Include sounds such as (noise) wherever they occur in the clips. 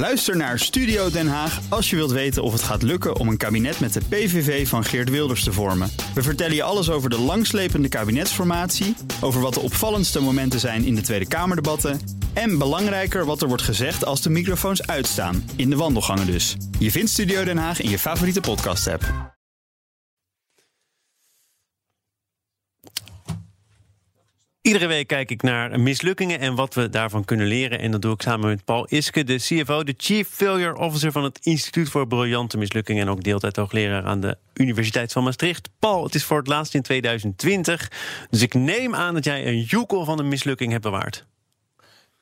Luister naar Studio Den Haag als je wilt weten of het gaat lukken om een kabinet met de PVV van Geert Wilders te vormen. We vertellen je alles over de langslepende kabinetsformatie, over wat de opvallendste momenten zijn in de Tweede Kamerdebatten en belangrijker wat er wordt gezegd als de microfoons uitstaan, in de wandelgangen dus. Je vindt Studio Den Haag in je favoriete podcast-app. Iedere week kijk ik naar mislukkingen en wat we daarvan kunnen leren. En dat doe ik samen met Paul Iske, de CFO, de Chief Failure Officer van het Instituut voor Briljante Mislukkingen. En ook deeltijd hoogleraar aan de Universiteit van Maastricht. Paul, het is voor het laatst in 2020. Dus ik neem aan dat jij een joekel van een mislukking hebt bewaard.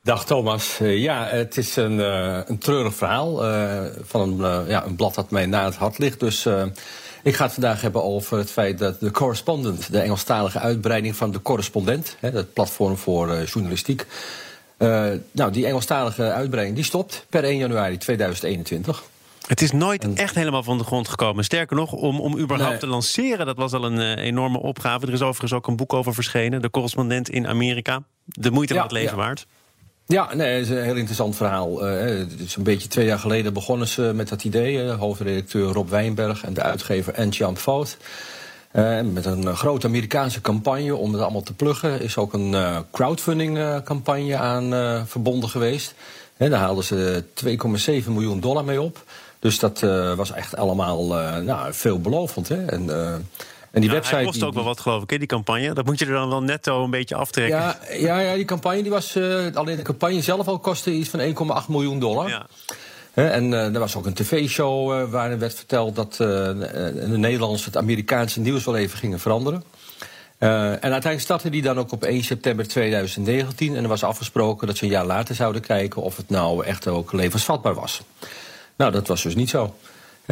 Dag Thomas. Uh, ja, het is een, uh, een treurig verhaal uh, van een, ja, een blad dat mij na het hart ligt. Dus ik ga het vandaag hebben over het feit dat de Correspondent, de Engelstalige uitbreiding van de Correspondent, hè, het platform voor journalistiek. Nou, die Engelstalige uitbreiding die stopt per 1 januari 2021. Het is nooit echt helemaal van de grond gekomen. Sterker nog, om, om überhaupt nee. te lanceren, dat was al een enorme opgave. Er is overigens ook een boek over verschenen, De Correspondent in Amerika. De moeite van ja, het leven ja. waard. Ja, nee, is een heel interessant verhaal. Uh, het is een beetje twee jaar geleden begonnen ze met dat idee. Uh, hoofdredacteur Rob Wijnberg en de uitgever Ant-Jan Fout. Met een grote Amerikaanse campagne om het allemaal te pluggen. is ook een crowdfunding campagne aan verbonden geweest. daar haalden ze 2,7 miljoen dollar mee op. Dus dat was echt allemaal nou, veelbelovend. Hè? En, en die website. kost ook wel wat, geloof ik, hè, die campagne. Dat moet je er dan wel netto een beetje aftrekken. Ja, ja, ja die campagne die was. Uh, alleen de campagne zelf al kostte iets van 1,8 miljoen dollar. Ja. En uh, er was ook een tv-show uh, waarin werd verteld dat de Nederlandse het Amerikaanse nieuws wel even gingen veranderen. en uiteindelijk startte die dan ook op 1 september 2019. En er was afgesproken dat ze een jaar later zouden kijken of het nou echt ook levensvatbaar was. Nou, dat was dus niet zo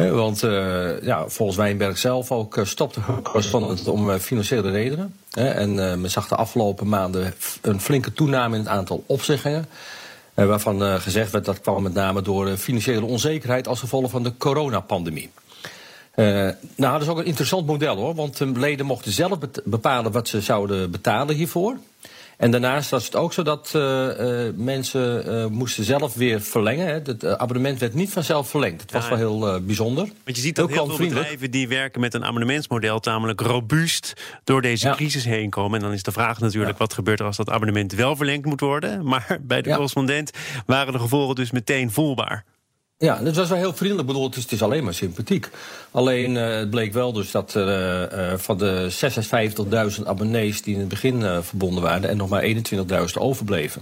want uh, ja, volgens Wijnberg zelf ook uh, stopte correspondent om uh, financiële redenen. en men zag de afgelopen maanden een flinke toename in het aantal opzeggingen. waarvan gezegd werd dat kwam met name door financiële onzekerheid als gevolg van de coronapandemie. nou, dat is ook een interessant model hoor, want de leden mochten zelf bepalen wat ze zouden betalen hiervoor. En daarnaast was het ook zo dat uh, uh, mensen uh, moesten zelf weer verlengen. Hè. Het abonnement werd niet vanzelf verlengd. Het was ja, wel heel bijzonder. Want je ziet dat heel, heel veel bedrijven die werken met een abonnementsmodel... tamelijk robuust door deze ja. crisis heen komen. En dan is de vraag natuurlijk ja. wat gebeurt er als dat abonnement wel verlengd moet worden. Maar bij de correspondent waren de gevolgen dus meteen voelbaar. Ja, dat was wel heel vriendelijk bedoeld. Het is alleen maar sympathiek. Alleen uh, het bleek wel dus dat uh, van de 56.000 abonnees die in het begin verbonden waren, er nog maar 21.000 overbleven.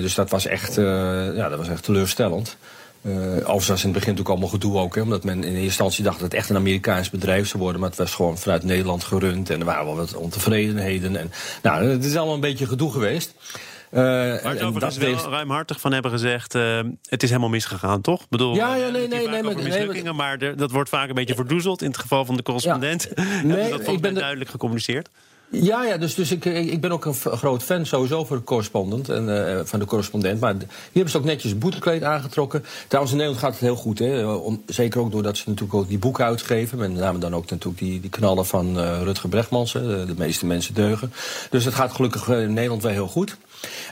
dus dat was echt, ja, dat was echt teleurstellend. Uh, overigens was in het begin natuurlijk allemaal gedoe ook, hè, omdat men in eerste instantie dacht dat het echt een Amerikaans bedrijf zou worden, maar het was gewoon vanuit Nederland gerund en er waren wel wat ontevredenheden. En, nou, het is allemaal een beetje gedoe geweest. Uh, Waar het overigens wel heeft... ruimhartig van hebben gezegd... Uh, het is helemaal misgegaan, toch? Bedoel, ja, ja, nee, nee, nee, maar, mislukkingen, nee, maar dat wordt vaak een beetje verdoezeld... in het geval van de correspondent. Ja, (laughs) nee, dat ik ben duidelijk gecommuniceerd? Ja, ja dus, dus ik, ik ben ook een groot fan sowieso voor de correspondent en, uh, van de correspondent. Maar hier hebben ze ook netjes boetekleed aangetrokken. Trouwens, in Nederland gaat het heel goed. Hè? Om, zeker ook doordat ze natuurlijk ook die boeken uitgeven. Met name dan ook natuurlijk die, die knallen van Rutger Brechtmans. De, meeste mensen deugen. Dus het gaat gelukkig in Nederland wel heel goed.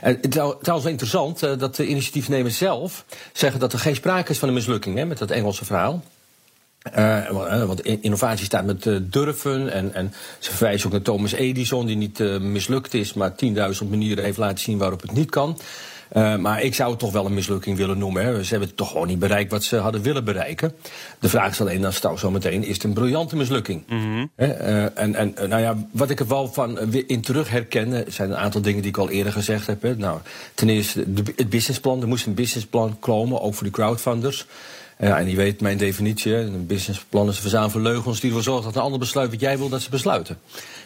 En trouwens wel interessant dat de initiatiefnemers zelf zeggen dat er geen sprake is van een mislukking hè, met dat Engelse verhaal. Uh, want innovatie staat met uh, durven. En, en ze verwijzen ook naar Thomas Edison, die niet uh, mislukt is, maar 10.000 manieren heeft laten zien waarop het niet kan. Maar ik zou het toch wel een mislukking willen noemen. Hè. Ze hebben toch gewoon niet bereikt wat ze hadden willen bereiken. De vraag is alleen dan zo meteen, is het een briljante mislukking? Mm -hmm. uh, en en nou ja, wat ik er wel van in terug herken, zijn een aantal dingen die ik al eerder gezegd heb. Hè. Nou, ten eerste de, het businessplan. Er moest een businessplan komen, ook voor de crowdfunders. Ja, en je weet mijn definitie. Een businessplan is een verzameling leugens die ervoor zorgt dat een ander besluit wat jij wil dat ze besluiten.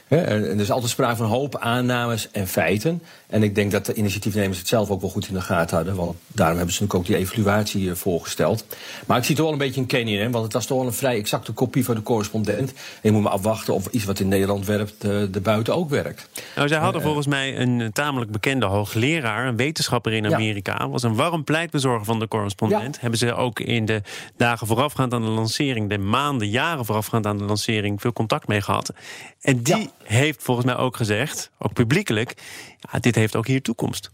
En er is altijd sprake van hoop, aannames en feiten. En ik denk dat de initiatiefnemers het zelf ook wel goed in de gaten hadden. Want daarom hebben ze natuurlijk ook die evaluatie eh, voorgesteld. Maar ik zie toch wel een beetje een Kenny in. Want het was toch wel een vrij exacte kopie van de correspondent. En je moet maar afwachten of iets wat in Nederland werkt, er buiten ook werkt. Nou, zij hadden volgens mij een tamelijk bekende hoogleraar, een wetenschapper in Amerika. Ja. Was een warm pleitbezorger van de correspondent. Ja. Hebben ze ook in de dagen voorafgaand aan de lancering, de maanden, jaren voorafgaand aan de lancering, veel contact mee gehad. En die heeft volgens mij ook gezegd, ook publiekelijk, ja, dit heeft ook hier toekomst.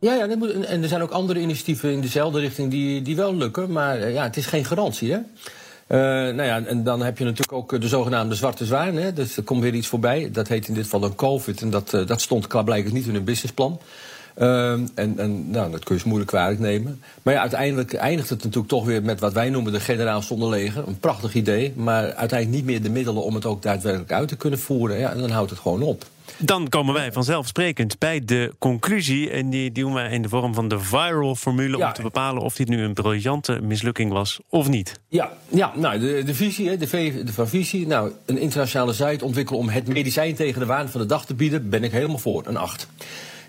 Ja, ja moet, en er zijn ook andere initiatieven in dezelfde richting die, die wel lukken. Maar ja, het is geen garantie, hè? Uh, nou ja, en dan heb je natuurlijk ook de zogenaamde zwarte zwaan. Hè? Dus er komt weer iets voorbij. Dat heet in dit geval een COVID. En dat, uh, dat stond blijkbaar niet in hun businessplan. Uh, en, en nou, dat kun je moeilijk kwalijk nemen. Maar ja, uiteindelijk eindigt het natuurlijk toch weer met wat wij noemen de generaal zonder leger. Een prachtig idee, maar uiteindelijk niet meer de middelen om het ook daadwerkelijk uit te kunnen voeren. Ja, en dan houdt het gewoon op. Dan komen wij vanzelfsprekend bij de conclusie. En die doen wij in de vorm van de viral formule. Om te bepalen of dit nu een briljante mislukking was of niet. Ja, ja nou, de, de visie, de, v, de van visie. Nou, een internationale site ontwikkelen om het medicijn tegen de waan van de dag te bieden. Ben ik helemaal voor. Een 8.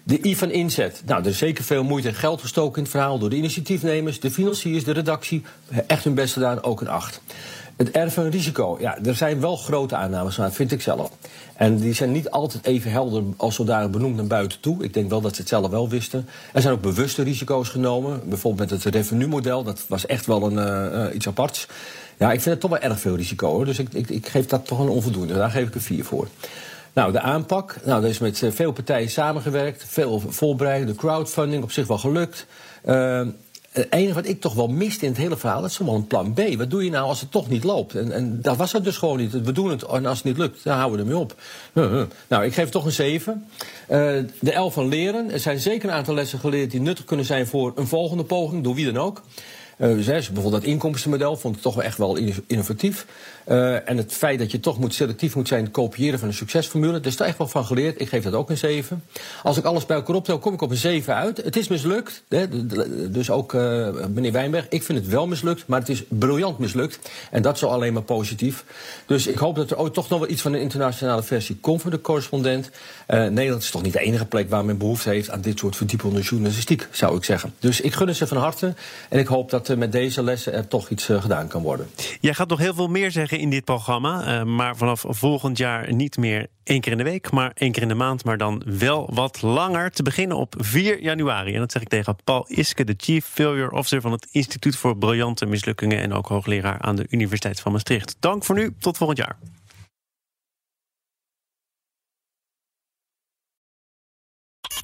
De I van inzet. Nou, er is zeker veel moeite en geld gestoken in het verhaal door de initiatiefnemers, de financiers, de redactie. Echt hun best gedaan, ook een 8. Het R van risico. Ja, er zijn wel grote aannames maar vind ik zelf. En die zijn niet altijd even helder als zodanig benoemd naar buiten toe. Ik denk wel dat ze het zelf wel wisten. Er zijn ook bewuste risico's genomen. Bijvoorbeeld met het revenue-model. Dat was echt wel een, uh, iets aparts. Ja, ik vind het toch wel erg veel risico. Hoor. Dus ik, ik, ik geef dat toch een onvoldoende. Daar geef ik een 4 voor. Nou, de aanpak. Nou, er is met eh, veel partijen samengewerkt. Veel voorbereid. De crowdfunding op zich wel gelukt. Uh, het enige wat ik toch wel miste in het hele verhaal, dat is wel een plan B. Wat doe je nou als het toch niet loopt? En, en dat was het dus gewoon niet. We doen het en als het niet lukt, dan houden we ermee op. Nou, ik geef toch een 7. Uh, de 11 van leren. Er zijn zeker een aantal lessen geleerd die nuttig kunnen zijn voor een volgende poging, door wie dan ook. Uh, dus, bijvoorbeeld dat inkomstenmodel vond ik toch wel echt wel innovatief. Uh, en het feit dat je toch moet selectief moet zijn, kopiëren van een succesformule. Daar is er echt wel van geleerd. Ik geef dat ook een 7. Als ik alles bij elkaar optel, kom ik op een 7 uit. Het is mislukt. Hè, dus ook uh, meneer Wijnberg, ik vind het wel mislukt, maar het is briljant mislukt. En dat is al alleen maar positief. Dus ik hoop dat er ook toch nog wel iets van een internationale versie komt voor de correspondent. Nederland is toch niet de enige plek waar men behoefte heeft aan dit soort verdiepende journalistiek, zou ik zeggen. Dus ik gun het ze van harte. En ik hoop dat met deze lessen er toch iets gedaan kan worden. Jij gaat nog heel veel meer zeggen in dit programma. Uh, maar vanaf volgend jaar niet meer één keer in de week, maar één keer in de maand. Maar dan wel wat langer. Te beginnen op 4 januari. En dat zeg ik tegen Paul Iske, de Chief Failure Officer van het Instituut voor Briljante Mislukkingen. En ook hoogleraar aan de Universiteit van Maastricht. Dank voor nu. Tot volgend jaar.